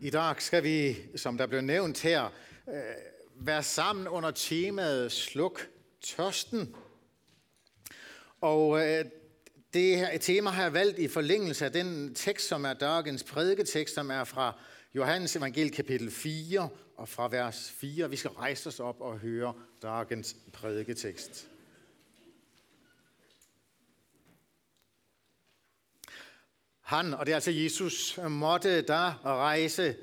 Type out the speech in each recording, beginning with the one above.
I dag skal vi, som der blev nævnt her, øh, være sammen under temaet Sluk tørsten. Og øh, det her tema har jeg valgt i forlængelse af den tekst, som er dagens prædiketekst, som er fra Johannes evangel kapitel 4 og fra vers 4. Vi skal rejse os op og høre dagens prædiketekst. Han, og det er altså Jesus, måtte da rejse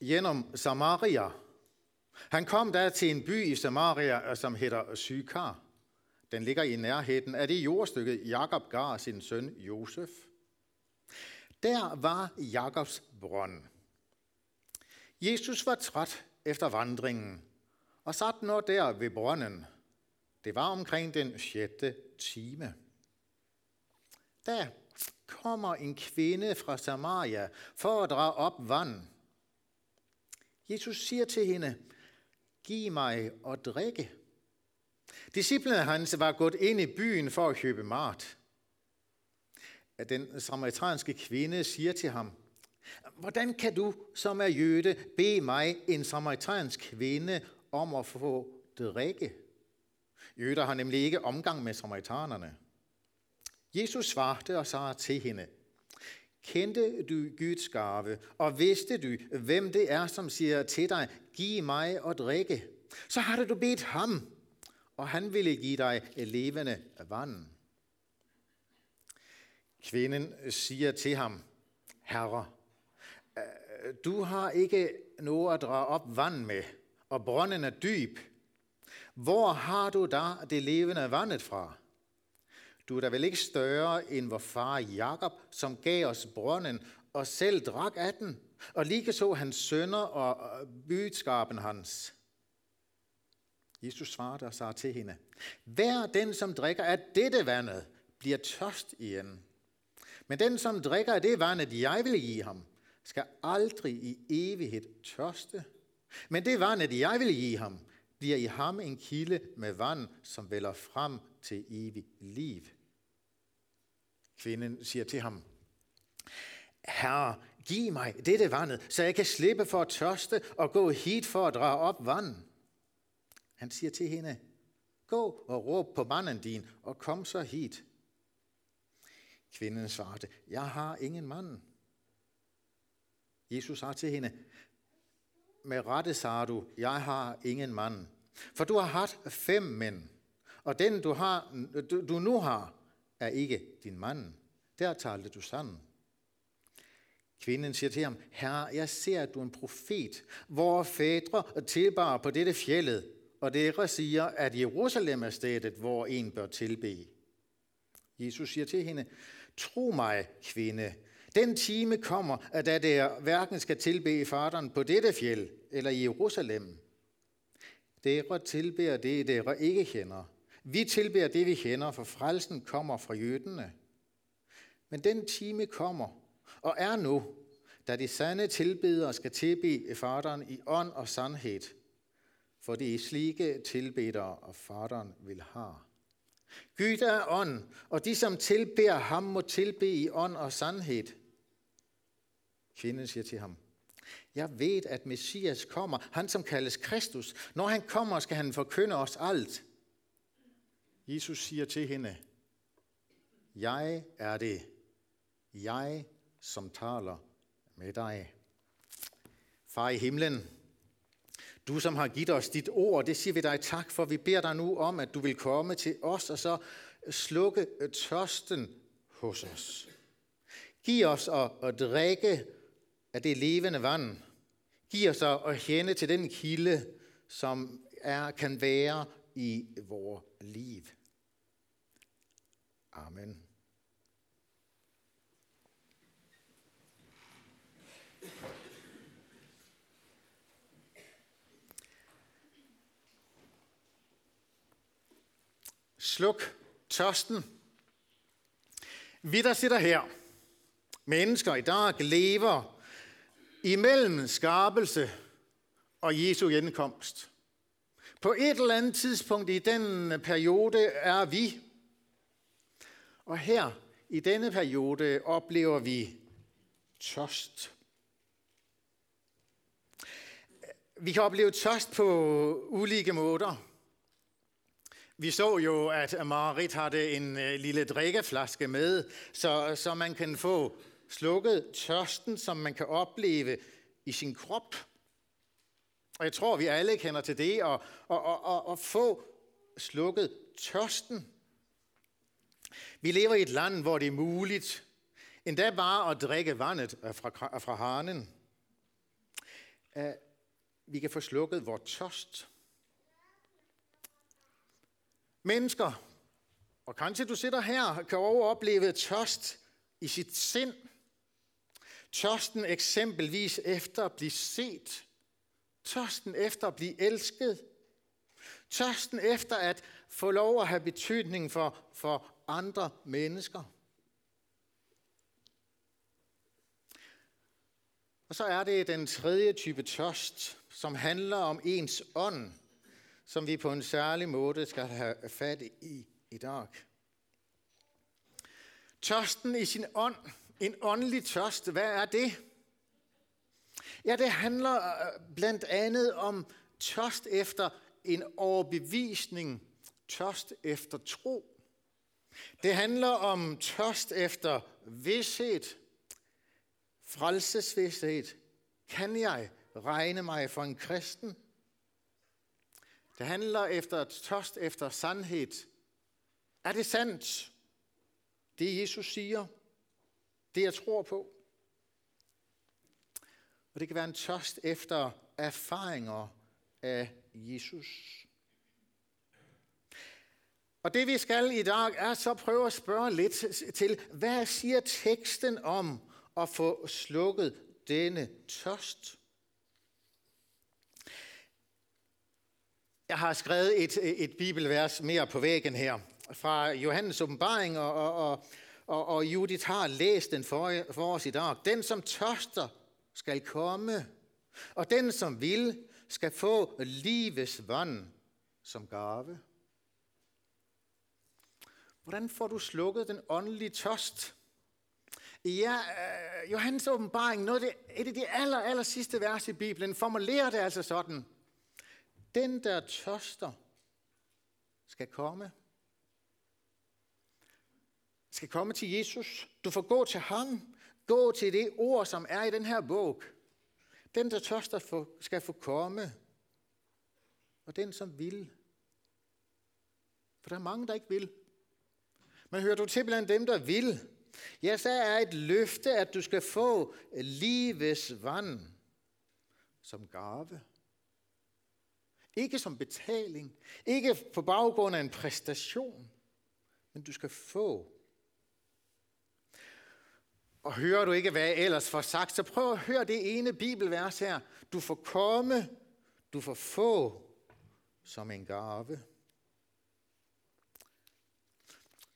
gennem Samaria. Han kom da til en by i Samaria, øh, som hedder Sykar. Den ligger i nærheden af det jordstykke, Jakob gav sin søn Josef. Der var Jakobs brønd. Jesus var træt efter vandringen og sat nu der ved brønden. Det var omkring den sjette time. Da kommer en kvinde fra Samaria for at drage op vand. Jesus siger til hende, giv mig at drikke. Disciplene hans var gået ind i byen for at købe mat. Den samaritanske kvinde siger til ham, hvordan kan du, som er jøde, bede mig, en samaritansk kvinde, om at få drikke? Jøder har nemlig ikke omgang med samaritanerne. Jesus svarte og sagde til hende, Kendte du Guds gave, og vidste du, hvem det er, som siger til dig, giv mig at drikke, så har du bedt ham, og han ville give dig levende vand. Kvinden siger til ham, Herre, du har ikke noget at drage op vand med, og brønden er dyb. Hvor har du da det levende vandet fra? Du er da vel ikke større end vor far Jakob, som gav os brønden og selv drak af den, og lige så hans sønner og bytskaben hans. Jesus svarede og sagde til hende, Hver den, som drikker af dette vandet, bliver tørst igen. Men den, som drikker af det vandet, jeg vil give ham, skal aldrig i evighed tørste. Men det vandet, jeg vil give ham, bliver i ham en kilde med vand, som vælger frem til evigt liv. Kvinden siger til ham, Herre, giv mig dette vandet, så jeg kan slippe for at tørste og gå hit for at drage op vand. Han siger til hende, gå og råb på manden din, og kom så hit. Kvinden svarte, jeg har ingen mand. Jesus sagde til hende, med rette sagde du, jeg har ingen mand. For du har haft fem mænd, og den du, har, du, du nu har, er ikke din mand. Der talte du sammen. Kvinden siger til ham, Herre, jeg ser, at du er en profet. Hvor fædre tilbar på dette fjellet, og dere siger, at Jerusalem er stedet, hvor en bør tilbe. Jesus siger til hende, tro mig, kvinde, den time kommer, at da der hverken skal tilbe faderen på dette fjeld eller i Jerusalem. Dere tilbeder det, dere ikke kender. Vi tilbærer det, vi kender, for frelsen kommer fra jødene. Men den time kommer, og er nu, da de sande tilbedere skal tilbe faderen i ånd og sandhed, for det er slike tilbedere, og faderen vil have. Gud er ånd, og de, som tilbærer ham, må tilbe i ånd og sandhed. Kvinden siger til ham, jeg ved, at Messias kommer, han som kaldes Kristus. Når han kommer, skal han forkynde os alt. Jesus siger til hende, jeg er det, jeg som taler med dig. Far i himlen, du som har givet os dit ord, det siger vi dig tak for. Vi beder dig nu om, at du vil komme til os og så slukke øh, tørsten hos os. Giv os at, at drikke af det levende vand. Giv os at hænde til den kilde, som er, kan være i vores liv. Amen. Sluk tørsten. Vi, der sitter her, mennesker i dag, lever imellem skabelse og Jesu genkomst. På et eller andet tidspunkt i den periode er vi. Og her i denne periode oplever vi tørst. Vi kan opleve tørst på ulike måder. Vi så jo, at Marit havde en øh, lille drikkeflaske med, så, så man kan få slukket tørsten, som man kan opleve i sin krop. Og jeg tror, vi alle kender til det, at, at, at, at få slukket tørsten. Vi lever i et land, hvor det er muligt endda bare at drikke vandet fra, fra hanen. Eh, vi kan få slukket vores tørst. Mennesker, og kanskje du sidder her, kan opleve tørst i sit sind. Tørsten eksempelvis efter at blive set. Tørsten efter at blive elsket. Tørsten efter at få lov at have betydning for, for andre mennesker. Og så er det den tredje type tørst, som handler om ens ånd, som vi på en særlig måde skal have fat i i dag. Tørsten i sin ånd, en åndelig tørst, hvad er det? Ja, det handler øh, blandt andet om tørst efter en overbevisning, tørst efter tro. Det handler om tørst efter vidshed, frelsesvidshed. Kan jeg regne mig for en kristen? Det handler efter tørst efter sandhed. Er det sandt, det Jesus siger? Det jeg tror på? Og det kan være en tørst efter erfaringer af Jesus. Og det vi skal i dag er så prøve at spørge lidt til, hvad siger teksten om at få slukket denne tørst? Jeg har skrevet et, et bibelvers mere på væggen her, fra Johannes åbenbaring, og, og, og, og, og Judith har læst den for, for os i dag. Den, som tørster, skal komme, og den, som vil, skal få livets vand som gave. Hvordan får du slukket den åndelige tørst? Ja, uh, Johannes åbenbaring, noget af det, et af de aller, aller sidste vers i Bibelen, formulerer det altså sådan. Den, der tørster, skal komme. Skal komme til Jesus. Du får gå til ham. Gå til det ord, som er i den her bog. Den, der tørster, skal få komme. Og den, som vil. For der er mange, der ikke vil. Men hører du til blandt dem, der vil, ja, så er et løfte, at du skal få livets vand som gave. Ikke som betaling, ikke på baggrund af en præstation, men du skal få. Og hører du ikke, hvad jeg ellers får sagt, så prøv at høre det ene bibelvers her. Du får komme, du får få som en gave.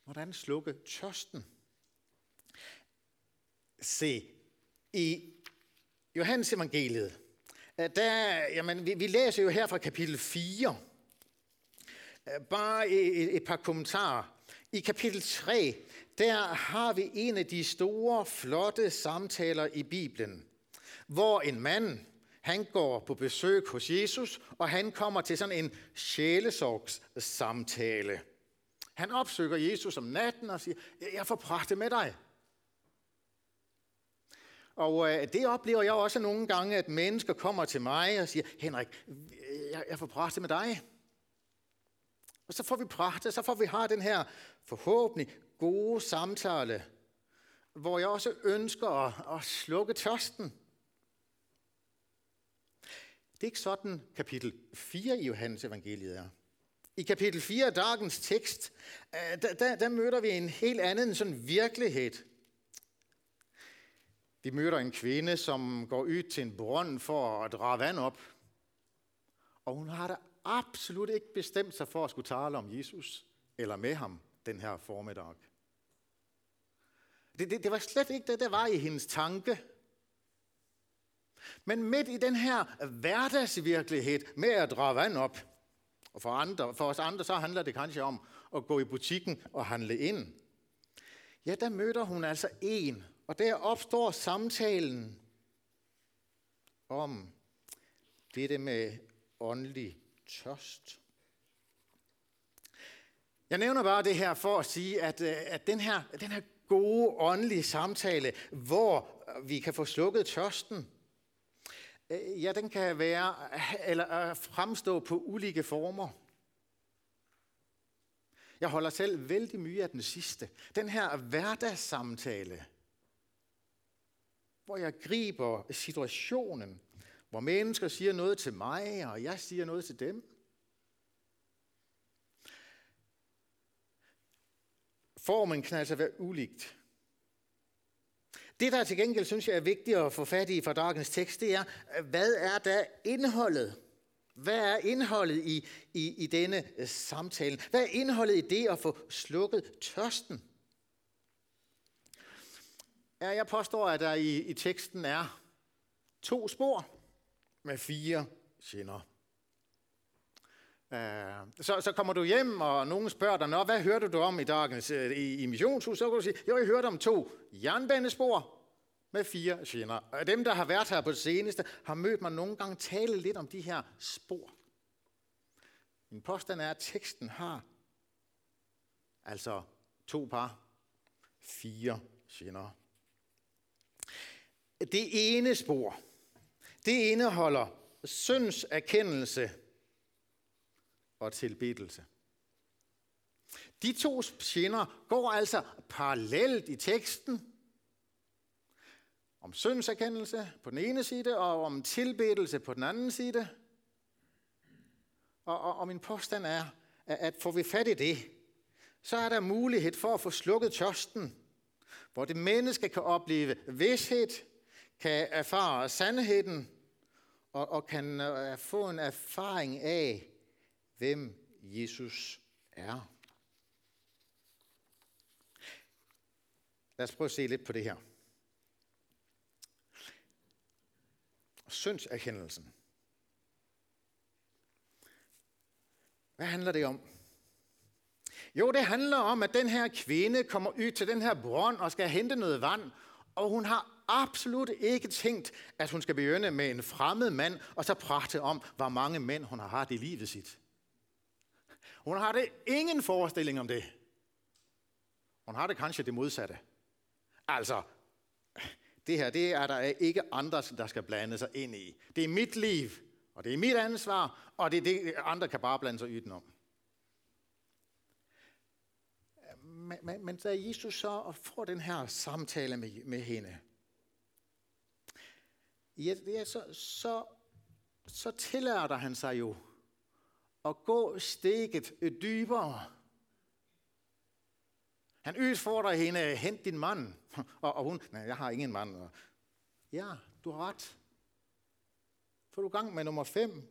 Hvordan slukke tørsten? Se, i Johannes evangeliet, øh, der, jamen, vi, vi læser jo her fra kapitel 4, øh, bare et, et par kommentarer. I kapitel 3, der har vi en af de store, flotte samtaler i Bibelen, hvor en mand, han går på besøg hos Jesus, og han kommer til sådan en sjælesorgssamtale. Han opsøger Jesus om natten og siger, jeg får prate med dig. Og øh, det oplever jeg også nogle gange, at mennesker kommer til mig og siger, Henrik, jeg, jeg får prate med dig. Og så får vi prate, så får vi har den her forhåbentlig gode samtale, hvor jeg også ønsker at, at slukke tørsten. Det er ikke sådan kapitel 4 i Johannes evangeliet er. I kapitel 4 af dagens tekst, øh, der, der, der møder vi en helt anden sådan virkelighed. Vi møder en kvinde, som går ud til en brønd for at dra vand op. Og hun har da absolut ikke bestemt sig for at skulle tale om Jesus eller med ham den her formiddag. Det, det, det var slet ikke det, der var i hendes tanke. Men midt i den her hverdagsvirkelighed med at dra vand op, og for, andre, for os andre, så handler det kanskje om at gå i butikken og handle ind. Ja, der møder hun altså en, og der opstår samtalen om, det med åndelig tørst. Jeg nævner bare det her for at sige, at, øh, at den, her, den her gode åndelige samtale, hvor vi kan få slukket tørsten, Øh, ja, den kan være øh, eller øh, fremstå på ulike former. Jeg holder selv vældig mye af den sidste. Den her hverdagssamtale, hvor jeg griber situationen, hvor mennesker siger noget til mig, og jeg siger noget til dem. Formen kan altså være ulikt. Det, der til gengæld synes jeg er vigtigt at få fat i fra dagens tekst, det er, hvad er der indholdet? Hvad er indholdet i, i, i denne øh, samtale? Hvad er indholdet i det at få slukket tørsten? Ja, jeg påstår, at der i, i teksten er to spor med fire skinner. Øh, så, så kommer du hjem, og nogen spørger dig, Nå, hvad hørte du om i dagens i, i missionshus? Så kan du sige, jo, jeg hørte om to jernbanespor med fire skinner. Og dem, der har været her på det seneste, har mødt mig nogle gange tale lidt om de her spor. Min påstand er, at teksten har altså to par, fire skinner. Det ene spor, det indeholder synds erkendelse og tilbedelse. De to skinner går altså parallelt i teksten, om syndserkendelse på den ene side, og om tilbedelse på den anden side. Og, og, og min påstand er, at får vi fat i det, så er der mulighed for at få slukket tørsten, hvor det menneske kan opleve vidshed, kan erfare sandheden, og, og kan uh, få en erfaring af, hvem Jesus er. Lad os prøve at se lidt på det her. Syndserkendelsen. Hvad handler det om? Jo, det handler om, at den her kvinde kommer ud til den her brønd og skal hente noget vand, og hun har absolut ikke tænkt, at hun skal begynde med en fremmed mand, og så prate om, hvor mange mænd hun har haft i livet sit. Hun har det ingen forestilling om det. Hun har det kanskje det modsatte. Altså, det her, det er der ikke andre, der skal blande sig ind i. Det er mit liv, og det er mit ansvar, og det er det, andre kan bare blande sig i den om. Men, men, men da Jesus så får den her samtale med, med hende, ja, ja, så, så, så tillader han sig jo at gå steget dybere. Han udfordrer hende, hent din mand. Og, og hun, nej, jeg har ingen mand. Og, ja, du har ret. Får du gang med nummer fem.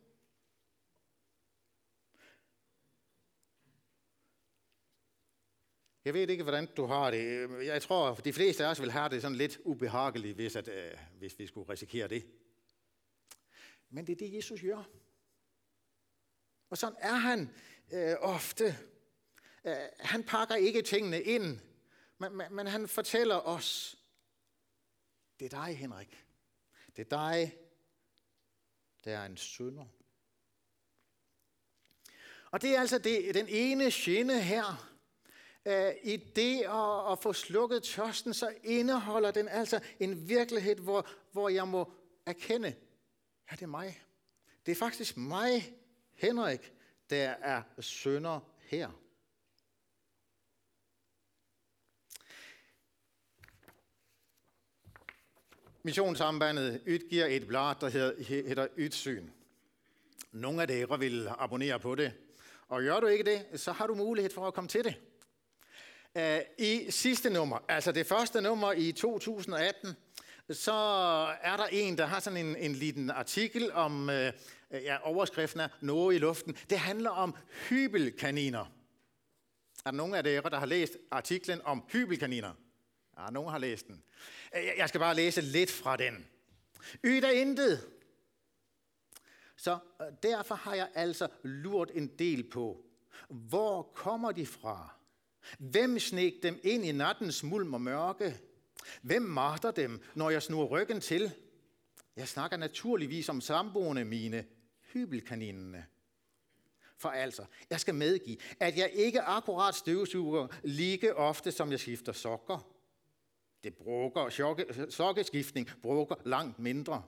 Jeg ved ikke, hvordan du har det. Jeg tror, at de fleste af os vil have det sådan lidt ubehageligt, hvis, at, øh, hvis vi skulle risikere det. Men det er det, Jesus gør. Og sådan er han øh, ofte. Øh, han pakker ikke tingene ind, men, men, men han fortæller os, det er dig, Henrik. Det er dig, der er en synder. Og det er altså det, den ene skinne her. Øh, I det at, at få slukket tørsten, så indeholder den altså en virkelighed, hvor, hvor jeg må erkende, ja, det er mig. Det er faktisk mig, Henrik, der er sønder her. Missionssambandet udgiver et blad, der hedder Ydsyn. Nogle af dere vil abonnere på det. Og gør du ikke det, så har du mulighed for at komme til det. Øh, I sidste nummer, altså det første nummer i 2018, så er der en, der har sådan en, en liten artikel om, øh, Øh, ja, overskriften er Noget i luften. Det handler om hybelkaniner. Er der nogen af dere, der har læst artiklen om hybelkaniner? Ja, nogen har læst den. Øh, jeg skal bare læse lidt fra den. Yd er intet. Så øh, derfor har jeg altså lurt en del på, hvor kommer de fra? Hvem snek dem ind i nattens mulm og mørke? Hvem marter dem, når jeg snur ryggen til? Jeg snakker naturligvis om samboende mine, hybelkaninene. For altså, jeg skal medgive, at jeg ikke akkurat støvsuger lige ofte, som jeg skifter sokker. Det bruger, sokkeskiftning bruger langt mindre.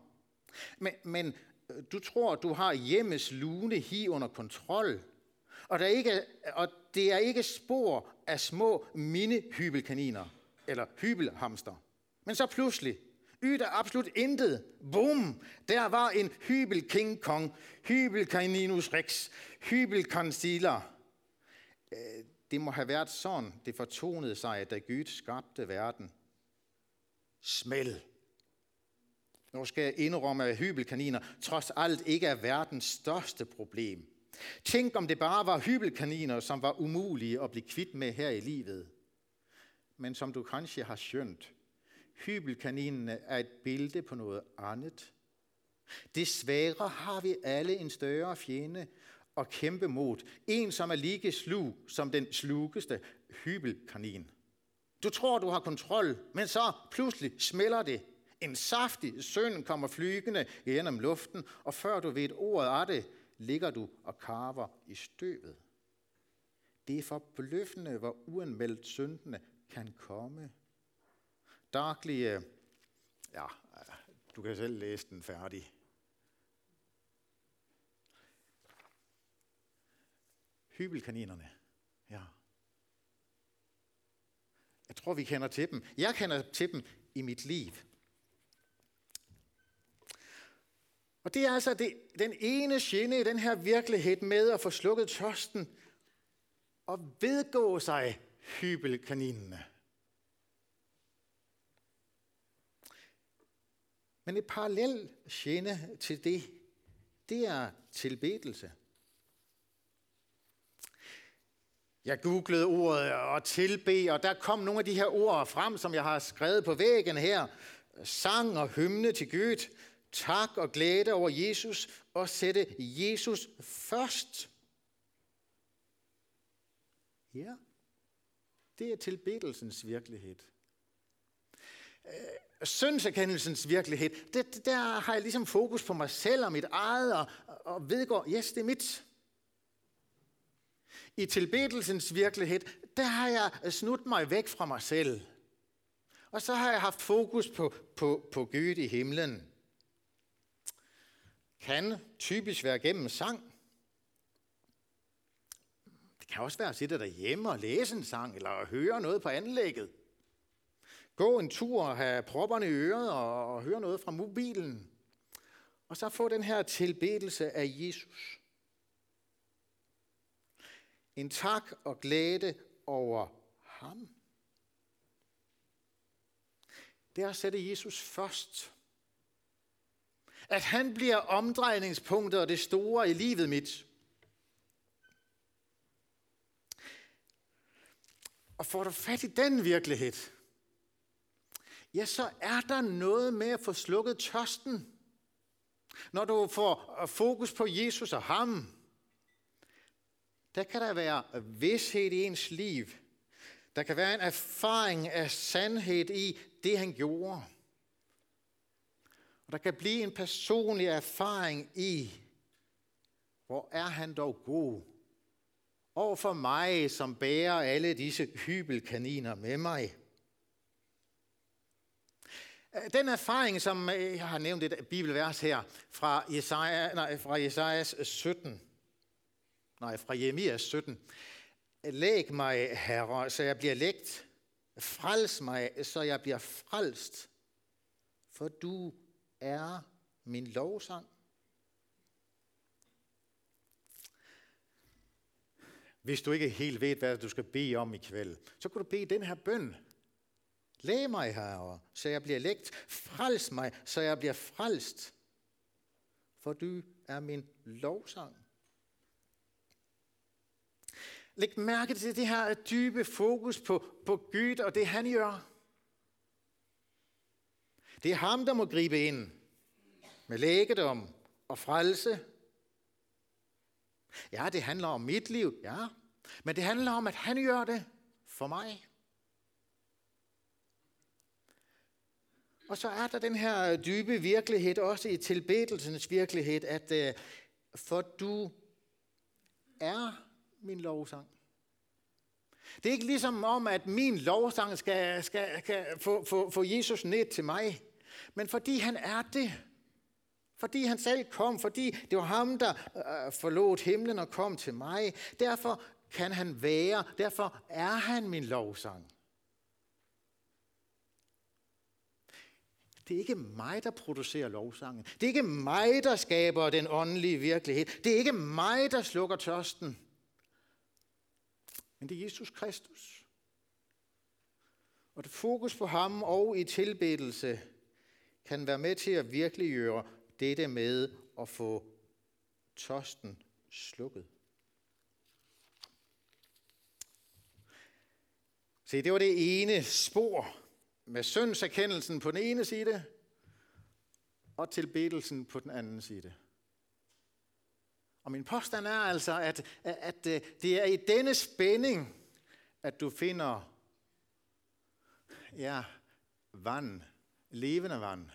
Men, men øh, du tror, du har hjemmes lune hi under kontrol, og, der ikke, og det er ikke spor af små mini-hybelkaniner eller hybelhamster. Men så pludselig, yder absolut intet. Boom! Der var en hybel King Kong, hybel Caninus Rex, hybel Concealer. Øh, det må have været sådan, det fortonede sig, da Gud skabte verden. Smæld. Nu skal jeg indrømme, at hybelkaniner trods alt ikke er verdens største problem. Tænk om det bare var hybelkaniner, som var umulige at blive kvitt med her i livet. Men som du kanskje har skønt, Hybelkaninen er et billede på noget andet. Desværre har vi alle en større fjende at kæmpe mod. En, som er lige slug som den slugeste hybelkanin. Du tror, du har kontrol, men så pludselig smelter det. En saftig søn kommer flygende gennem luften, og før du ved ordet af det, ligger du og karver i støvet. Det er forbløffende, hvor uanmeldt syndene kan komme. Darklige, øh, ja, øh, du kan selv læse den færdig. Hybelkaninerne, ja. Jeg tror, vi kender til dem. Jeg kender til dem i mit liv. Og det er altså det, den ene sjæne i den her virkelighed med at få slukket tørsten og vedgå sig hybelkaninene. Men et parallel sjæne til det, det er tilbedelse. Jeg googlede ordet og tilbe, og der kom nogle af de her ord frem, som jeg har skrevet på væggen her. Sang og hymne til Gud, tak og glæde over Jesus, og sætte Jesus først. Ja, det er tilbedelsens virkelighed. Øh, syndserkendelsens virkelighed, det, der har jeg ligesom fokus på mig selv og mit eget, og, og vedgår, yes, det er mit. I tilbedelsens virkelighed, der har jeg snudt mig væk fra mig selv. Og så har jeg haft fokus på, på, på Gud i himlen. Kan typisk være gennem sang. Det kan også være at sidde derhjemme og læse en sang, eller høre noget på anlægget. Gå en tur og have propperne i øret og, og høre noget fra mobilen. Og så få den her tilbedelse af Jesus. En tak og glæde over ham. Det er at sætte Jesus først. At han bliver omdrejningspunktet og det store i livet mit. Og får du fat i den virkelighed, ja, så er der noget med at få slukket tørsten. Når du får øh, fokus på Jesus og ham, der kan der være vidshed i ens liv. Der kan være en erfaring af sandhed i det, han gjorde. Og der kan blive en personlig erfaring i, hvor er han dog god. over for mig, som bærer alle disse hybelkaniner med mig. Øh, den erfaring, som øh, jeg har nævnt et bibelvers her fra, Jesaja, nej, fra Jesajas 17, nej, fra Jeremias 17. Læg mig, Herre, så jeg bliver lægt. Frels mig, så jeg bliver frelst. For du er min lovsang. Hvis du ikke helt ved, hvad du skal bede om i kveld, så kan du bede den her bøn. Læg mig, Herre, så jeg bliver lægt. Frels mig, så jeg bliver frelst. For du er min lovsang. Læg mærke til det her dybe fokus på, på Gud og det, han gør. Det er ham, der må gribe ind med lægedom og frelse. Ja, det handler om mit liv, ja. Men det handler om, at han gør det for mig. Og så er der den her dybe virkelighed, også i tilbedelsens virkelighed, at øh, for du er min lovsang. Det er ikke ligesom om, at min lovsang skal, skal, skal få, få, få Jesus ned til mig, men fordi han er det. Fordi han selv kom, fordi det var ham, der øh, forlod himlen og kom til mig. Derfor kan han være, derfor er han min lovsang. Det er ikke mig, der producerer lovsangen. Det er ikke mig, der skaber den åndelige virkelighed. Det er ikke mig, der slukker tørsten. Men det er Jesus Kristus. Og det fokus på ham og i tilbedelse kan være med til at virkeliggøre dette med at få tørsten slukket. Se, det var det ene spor med syndserkendelsen på den ene side, og tilbedelsen på den anden side. Og min påstand er altså, at, at, øh, det er i denne spænding, at du finder ja, vand, levende vand.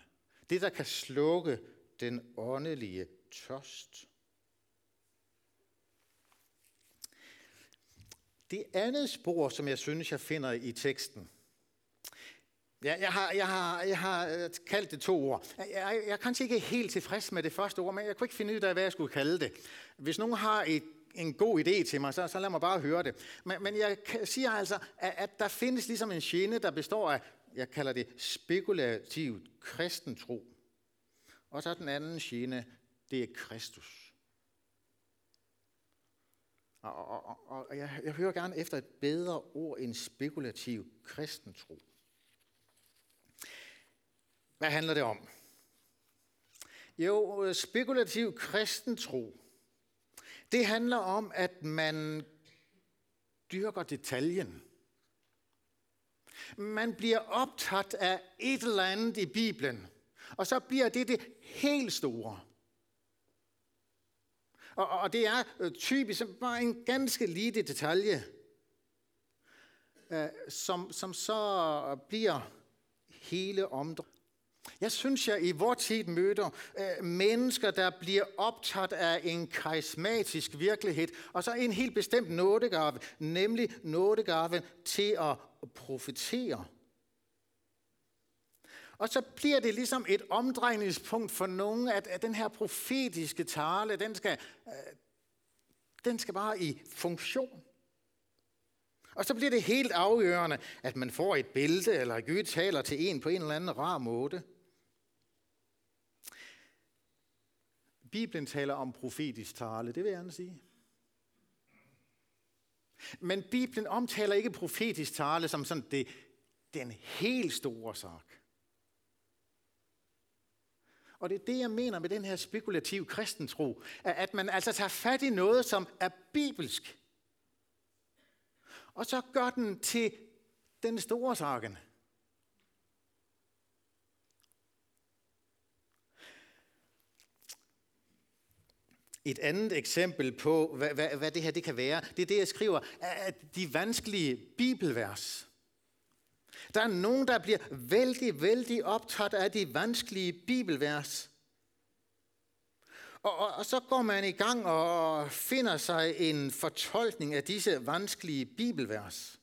Det, der kan slukke den åndelige tørst. Det andet spor, som jeg synes, jeg finder i teksten, Ja, jeg, har, jeg, har, jeg har øh, kaldt det to ord. Jeg, jeg, jeg er kanskje ikke helt tilfreds med det første ord, men jeg kunne ikke finde ud af, hvad jeg skulle kalde det. Hvis nogen har et, en god idé til mig, så, så lad mig bare høre det. Men, men jeg siger altså, at, at der findes ligesom en gene, der består af, jeg kalder det spekulativt kristentro. Og så den anden gene, det er Kristus. Og, og, og, og jeg, jeg hører gerne efter et bedre ord end spekulativ kristentro. Hvad handler det om? Jo, øh, spekulativ kristen tro. Det handler om, at man dyrker detaljen. Man bliver optaget af et eller andet i Bibelen, og så bliver det det helt store. Og, og det er øh, typisk bare en ganske lille detalje, øh, som, som så bliver hele omdrejningen. Jeg synes, jeg i vores tid møder øh, mennesker, der bliver optaget af en karismatisk virkelighed, og så en helt bestemt nådegave, nemlig nådegaven til at profetere. Og så bliver det ligesom et omdrejningspunkt for nogen, at, at den her profetiske tale, den skal, øh, den skal bare i funktion. Og så bliver det helt afgørende, at man får et billede, eller Gud taler til en på en eller anden rar måde. Bibelen taler om profetisk tale, det vil jeg gerne sige. Men Bibelen omtaler ikke profetisk tale som sådan det, den helt store sak. Og det er det, jeg mener med den her spekulative kristentro. At man altså tager fat i noget, som er bibelsk. Og så gør den til den store saken. Et andet eksempel på, hvad, hvad, hvad det her det kan være, det er det, jeg skriver, at de vanskelige bibelvers. Der er nogen, der bliver vældig, vældig optaget af de vanskelige bibelvers. Og, og, og så går man i gang og finder sig en fortolkning af disse vanskelige bibelvers.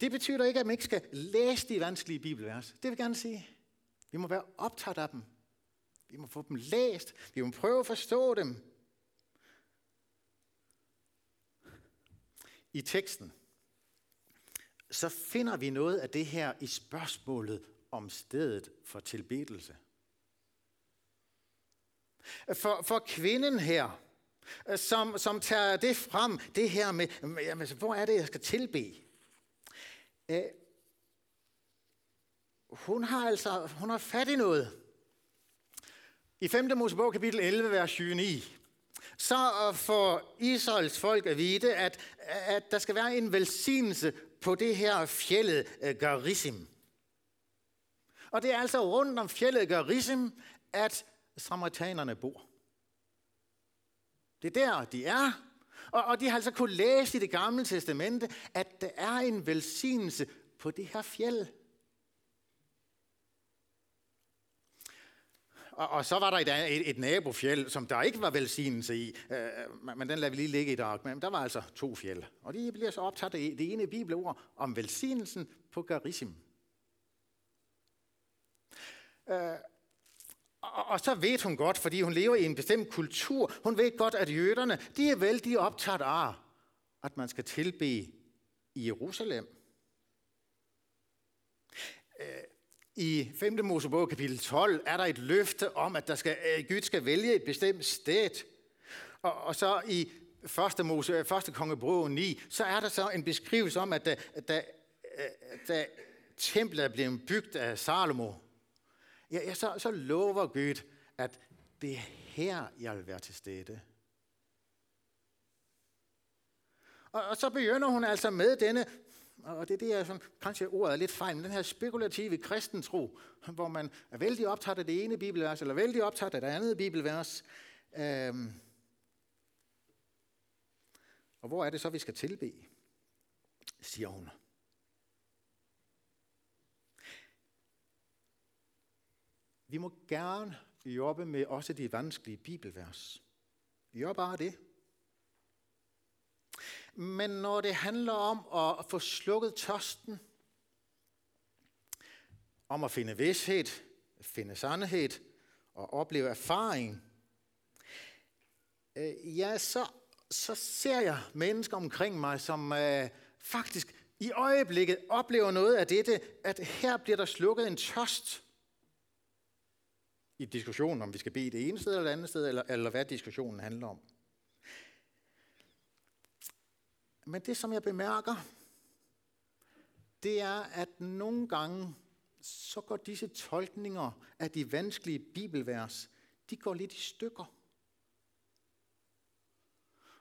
Det betyder ikke, at man ikke skal læse de vanskelige bibelvers. Det vil jeg gerne sige. Vi må være optaget af dem. Vi må få dem læst. Vi må prøve at forstå dem. I teksten, så finder vi noget af det her i spørgsmålet om stedet for tilbedelse. For, for kvinden her, som, som tager det frem, det her med, jamen, altså, hvor er det, jeg skal tilbe? Øh, hun har altså hun har fat i noget. I 5. Mosebog kapitel 11, vers 29, så øh, får Israels folk at vide, at, at der skal være en velsignelse på det her fjellet øh, Garizim. Og det er altså rundt om fjellet Garizim, at samaritanerne bor. Det er der, de er. Og, og de har altså kunnet læse i det gamle testamente, at der er en velsignelse på det her fjeld. Og, og så var der et, et, et nabofjeld, som der ikke var velsignelse i, øh, øh men den lader vi lige ligge i dag. Men der var altså to fjeld, og de bliver så optaget af det ene bibelord om velsignelsen på Garissim. Øh, og, og så ved hun godt, fordi hun lever i en bestemt kultur, hun ved godt, at jøderne, de er vældig optaget af, at man skal tilbe i Jerusalem. Øh, i 5. Mosebog kapitel 12 er der et løfte om, at der skal, øh, Gud skal vælge et bestemt sted. Og, og så i 1. Mose, øh, 1. kongebog 9, så er der så en beskrivelse om, at da, da, øh, da templet er blevet bygget af Salomo, ja, ja, så, så lover Gud, at det er her, jeg vil være til stede. Og, og så begynder hun altså med denne, og det, det er sådan, kanskje ordet er lidt fejl, men den her spekulative kristentro, hvor man er vældig optaget af det ene bibelvers, eller vældig optaget af det andet bibelvers. Øhm, og hvor er det så, vi skal tilbe, siger hun. Vi må gerne jobbe med også de vanskelige bibelvers. Gør bare det. Men når det handler om at få slukket tørsten, om at finde vidshed, finde sandhed og opleve erfaring, øh, ja, så, så ser jeg mennesker omkring mig, som øh, faktisk i øjeblikket oplever noget af dette, at her bliver der slukket en tørst i diskussionen, om vi skal bede det ene sted eller det andet sted, eller, eller hvad diskussionen handler om. Men det, som jeg bemærker, det er, at nogle gange, så går disse tolkninger af de vanskelige bibelvers, de går lidt i stykker.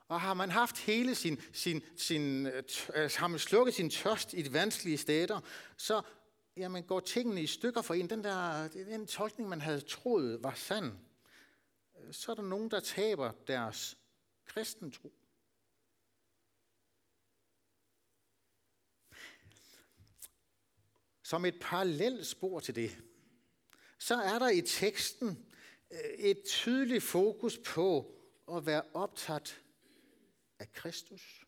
Og har man haft hele sin, sin, sin øh, har man slukket sin tørst i de vanskelige steder, så jamen, går tingene i stykker for en. Den, der, den tolkning, man havde troet var sand, så er der nogen, der taber deres kristentro. Som et parallelt spor til det, så er der i teksten øh, et tydeligt fokus på at være optaget af Kristus.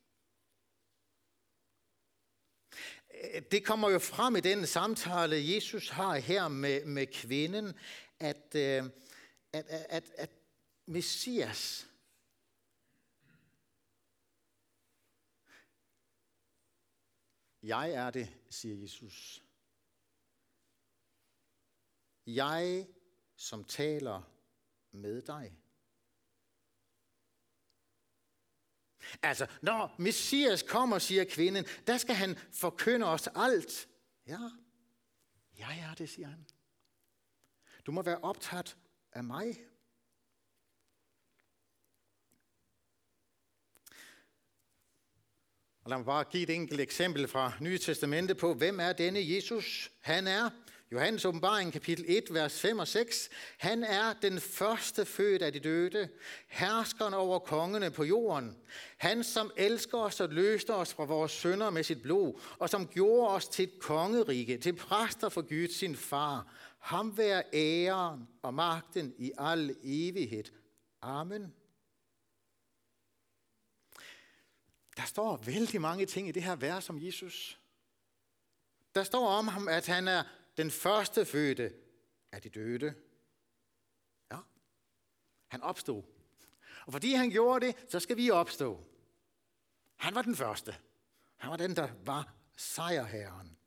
Øh, det kommer jo frem i den samtale, Jesus har her med, med kvinden, at, øh, at, at, at, at Messias, jeg er det, siger Jesus. Jeg, som taler med dig. Altså, når Messias kommer, siger kvinden, der skal han forkynde os alt. Ja, ja, ja, det siger han. Du må være optaget af mig. Og lad mig bare give et enkelt eksempel fra Nye Testamente på, hvem er denne Jesus? Han er Johannes åbenbaring, kapitel 1, vers 5 og 6. Han er den første født af de døde, herskeren over kongene på jorden. Han, som elsker os og løste os fra vores sønder med sit blod, og som gjorde os til et kongerige, til præster for Gud, sin far. Ham være æren og magten i al evighed. Amen. Der står vældig mange ting i det her vers om Jesus. Der står om ham, at han er den første fødte af de døde. Ja, han opstod. Og fordi han gjorde det, så skal vi opstå. Han var den første. Han var den, der var sejrherren.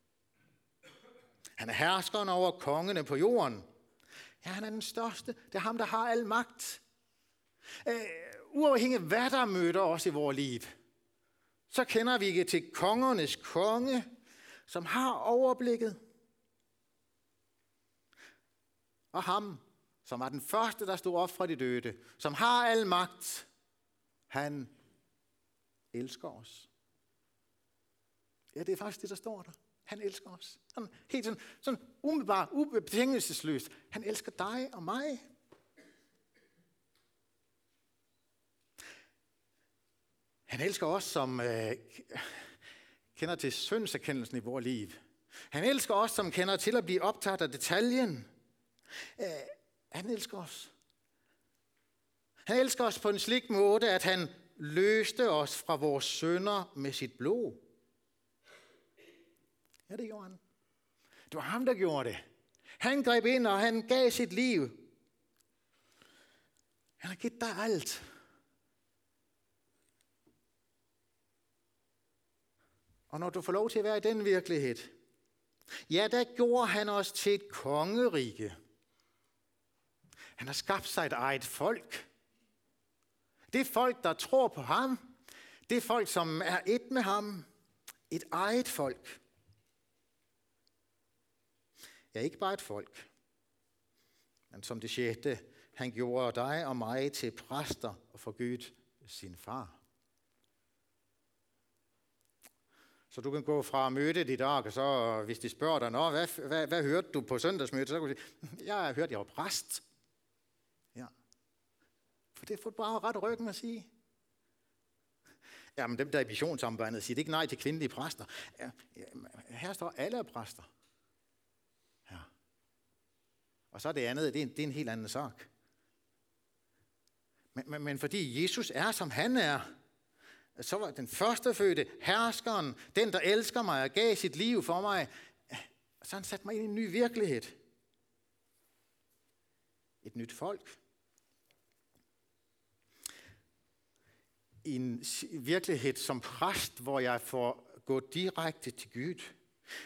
Han er herskeren over kongene på jorden. Ja, han er den største. Det er ham, der har al magt. Uh, uafhængig hvad der møder os i vores liv, så kender vi ikke til kongernes konge, som har overblikket. Og ham, som var den første, der stod op fra de døde, som har al magt, han elsker os. Ja, det er faktisk det, der står der. Han elsker os. Sådan, helt sådan, sådan umiddelbart, ubetingelsesløst. Han elsker dig og mig. Han elsker os, som øh, kender til syndserkendelsen i vores liv. Han elsker os, som kender til at blive optaget af detaljen. Øh, han elsker os. Han elsker os på en slik måde, at han løste os fra vores sønder med sit blod. Ja, det gjorde han. Det var ham, der gjorde det. Han greb ind, og han gav sit liv. Han har givet dig alt. Og når du får lov til at være i den virkelighed, ja, der gjorde han os til et kongerige. Han har skabt sig et eget folk. Det er folk, der tror på ham. Det er folk, som er et med ham. Et eget folk. Ja, ikke bare et folk, men som det sjette, han gjorde dig og mig til præster og for sin far. Så du kan gå fra mødet i dag, og så hvis de spørger dig, Nå, hvad, hvad, hvad hørte du på søndagsmødet, så kan du sige, jeg har hørt, jeg var præst. For det får du bare ret ryggen at sige. Jamen dem der i missionssambandet siger, det ikke nej til kvindelige præster. Ja, her står alle er præster. Ja. Og så er det andet, det er en, det er en helt anden sak. Men, men, men fordi Jesus er, som han er, så var den første fødte, herskeren, den, der elsker mig og gav sit liv for mig, så han satte mig ind i en ny virkelighed. Et nyt folk. En virkelighed som præst, hvor jeg får gå direkte til Gud.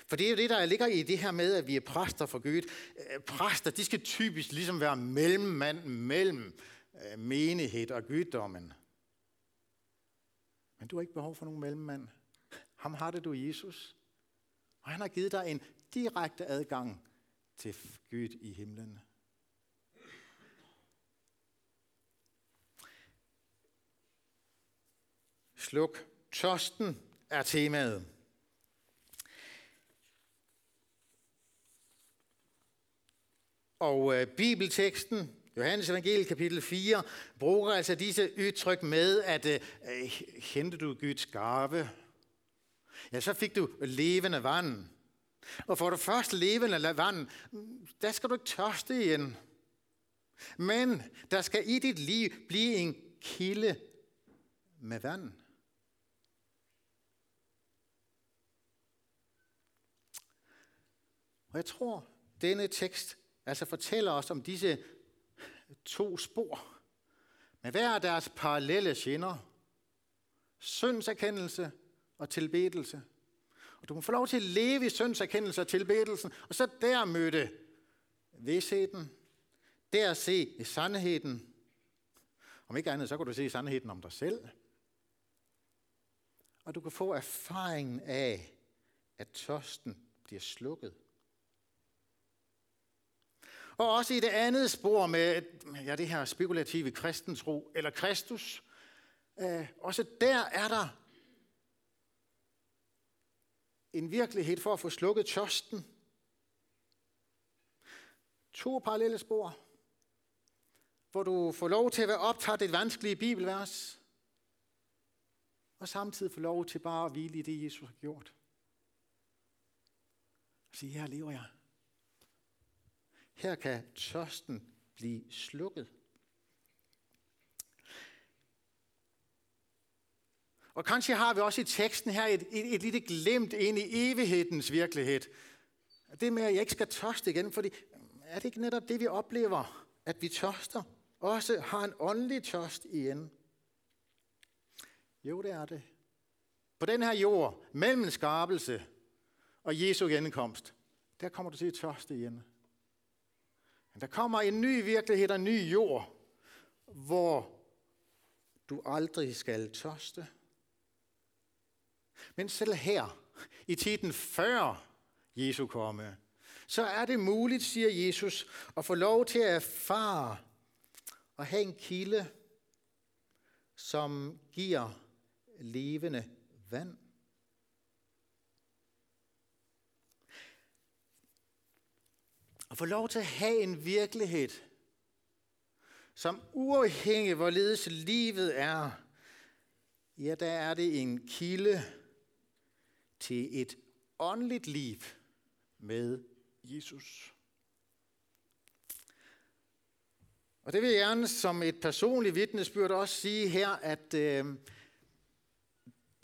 For det er jo det, der ligger i det her med, at vi er præster for Gud. Øh, præster, de skal typisk ligesom være mellemmand mellem øh, menighed og guddommen. Men du har ikke behov for nogen mellemmand. Ham har det du, Jesus. Og han har givet dig en direkte adgang til Gud i himlen. Sluk tørsten er temaet. Og øh, bibelteksten Johannes evangeliet kapitel 4 bruger altså disse udtryk med, at øh, øh, hente du Guds gave, ja, så fik du levende vand. Og for det første levende vand, der skal du ikke tørste igen. Men der skal i dit liv blive en kilde med vand. Og jeg tror, denne tekst altså fortæller os om disse to spor med hver deres parallelle skinner. Syndserkendelse og tilbedelse. Og du må få lov til at leve i syndserkendelse og tilbedelsen, og så der møde vidsheden, der se sandheden. Om ikke andet, så kan du se sandheden om dig selv. Og du kan få erfaringen af, at tørsten bliver slukket. Og også i det andet spor med ja, det her spekulative kristentro, eller Kristus, øh, også der er der en virkelighed for at få slukket tørsten. To parallelle spor, hvor du får lov til at være optaget et vanskeligt bibelvers, og samtidig får lov til bare at hvile i det, Jesus har gjort. Og sige, her lever jeg. Her kan tørsten blive slukket. Og kanskje har vi også i teksten her et, et, et lille glemt ind i evighedens virkelighed. Det med, at jeg ikke skal tørste igen, fordi er det ikke netop det, vi oplever, at vi tørster? Også har en åndelig tørst igen. Jo, det er det. På den her jord, mellem skabelse og Jesu genkomst, der kommer du til at tørste igen. Men der kommer en ny virkelighed, en ny jord, hvor du aldrig skal tørste. Men selv her, i tiden før Jesu komme, så er det muligt, siger Jesus, at få lov til at erfare og have en kilde, som giver levende vand. Og få lov til at have en virkelighed, som uafhængig hvorledes livet er, ja, der er det en kilde til et åndeligt liv med Jesus. Og det vil jeg gerne som et personligt vidnesbyrd også sige her, at øh,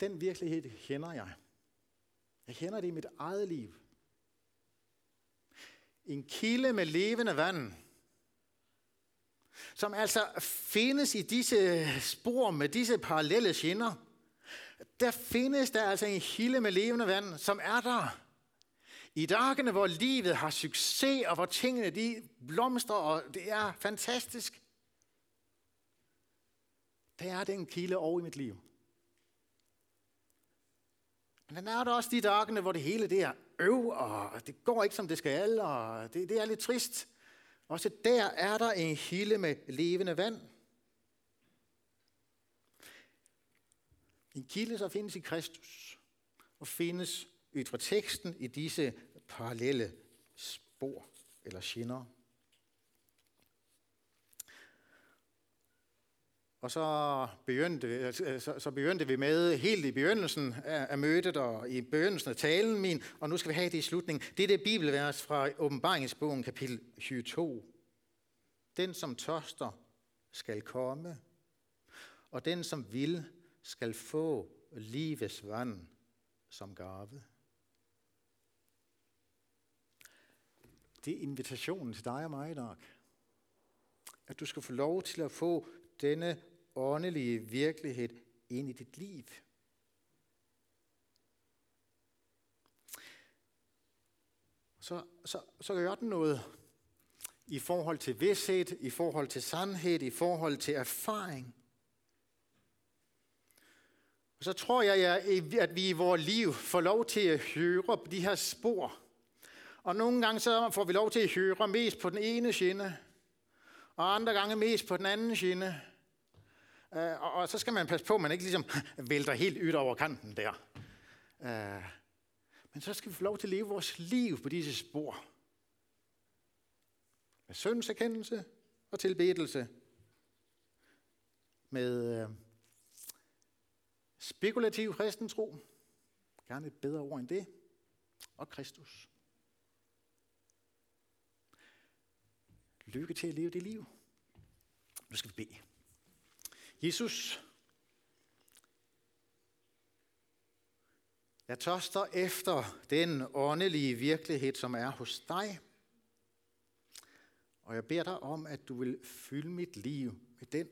den virkelighed kender jeg. Jeg kender det i mit eget liv. En kilde med levende vand, som altså findes i disse spor med disse parallelle skinner. Der findes der altså en kilde med levende vand, som er der. I dagene, hvor livet har succes, og hvor tingene de blomstrer, og det er fantastisk, der er den kilde over i mit liv. Men den er der også de dagene, hvor det hele det er øv, og det går ikke, som det skal, og det, det er lidt trist. Også der er der en kilde med levende vand. En kilde, der findes i Kristus, og findes ud fra teksten i disse parallelle spor eller skinner. Og så begyndte, altså, øh, så, så begyndte vi med helt i begyndelsen af, af mødet og i begyndelsen af talen min, og nu skal vi have det i slutningen. Det er det bibelvers fra åbenbaringsbogen kapitel 22. Den som tørster skal komme, og den som vil skal få livets vand som gave. Det er invitationen til dig og mig i dag. At du skal få lov til at få denne åndelige virkelighed ind i dit liv. Så, så, så gør den noget i forhold til vidshed, i forhold til sandhed, i forhold til erfaring. Og så tror jeg, at vi i vores liv får lov til at høre på de her spor. Og nogle gange så får vi lov til at høre mest på den ene skinne, og andre gange mest på den anden skinne. Øh, og, og så skal man passe på, at man ikke ligesom vælter helt ydt over kanten der. Øh, men så skal vi få lov til at leve vores liv på disse spor. Med syndserkendelse og tilbedelse. Med øh, spekulativ kristentro. Gerne et bedre ord end det. Og Kristus. Lykke til at leve det liv. Nu skal vi bede. Jesus, jeg tørster efter den åndelige virkelighed, som er hos dig. Og jeg beder dig om, at du vil fylde mit liv med den.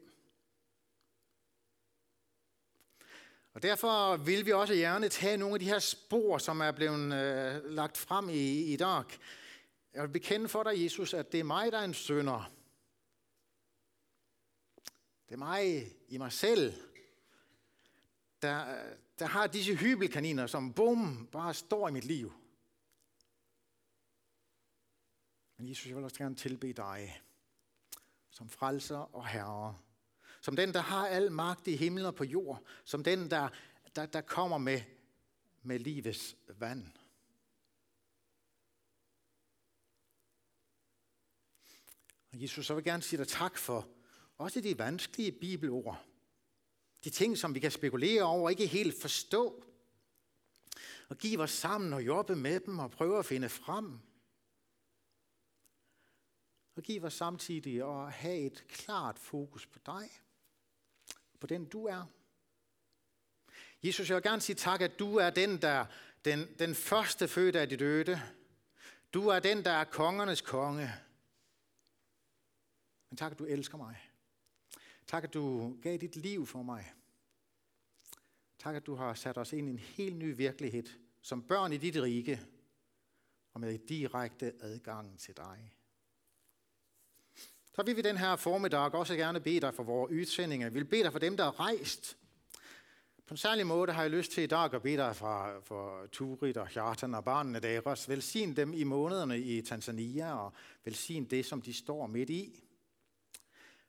Og derfor vil vi også gerne tage nogle af de her spor, som er blevet øh, lagt frem i, i dag. Jeg vil bekende for dig, Jesus, at det er mig, der er en sønder. Det er mig i mig selv, der, der har disse hybelkaniner, som bum, bare står i mit liv. Men Jesus, jeg vil også gerne tilbe dig som frelser og herre. Som den, der har al magt i himlen og på jord. Som den, der, der, der kommer med, med livets vand. Og Jesus, så vil jeg gerne sige dig tak for også de vanskelige bibelord. De ting, som vi kan spekulere over og ikke helt forstå. Og give os sammen og jobbe med dem og prøve at finde frem. Og give os samtidig at have et klart fokus på dig. På den du er. Jesus, jeg vil gerne sige tak, at du er den, der den, den første fødte af de døde. Du er den, der er kongernes konge. Men tak, at du elsker mig. Tak, at du gav dit liv for mig. Tak, at du har sat os ind i en helt ny virkelighed, som børn i dit rige, og med direkte adgang til dig. Så vil vi den her formiddag også gerne bede dig for vores udsendinger. Vi vil bede dig for dem, der er rejst. På en særlig måde har jeg lyst til i dag at bede dig for, for Turit og Hjartan og barnene deres. Velsign dem i månederne i Tanzania, og velsign det, som de står midt i.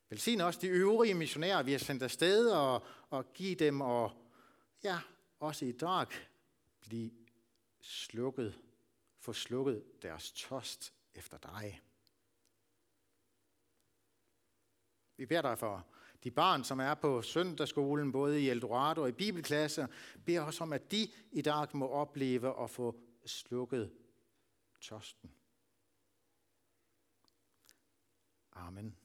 Velsign også de øvrige missionærer, vi har sendt afsted, og, og giv dem, og ja, også i dag, blive slukket, få slukket deres tørst efter dig. Vi beder dig for De børn, som er på søndagsskolen, både i Eldorado og i bibelklasser, beder også om, at de i dag må opleve at få slukket tørsten. Amen.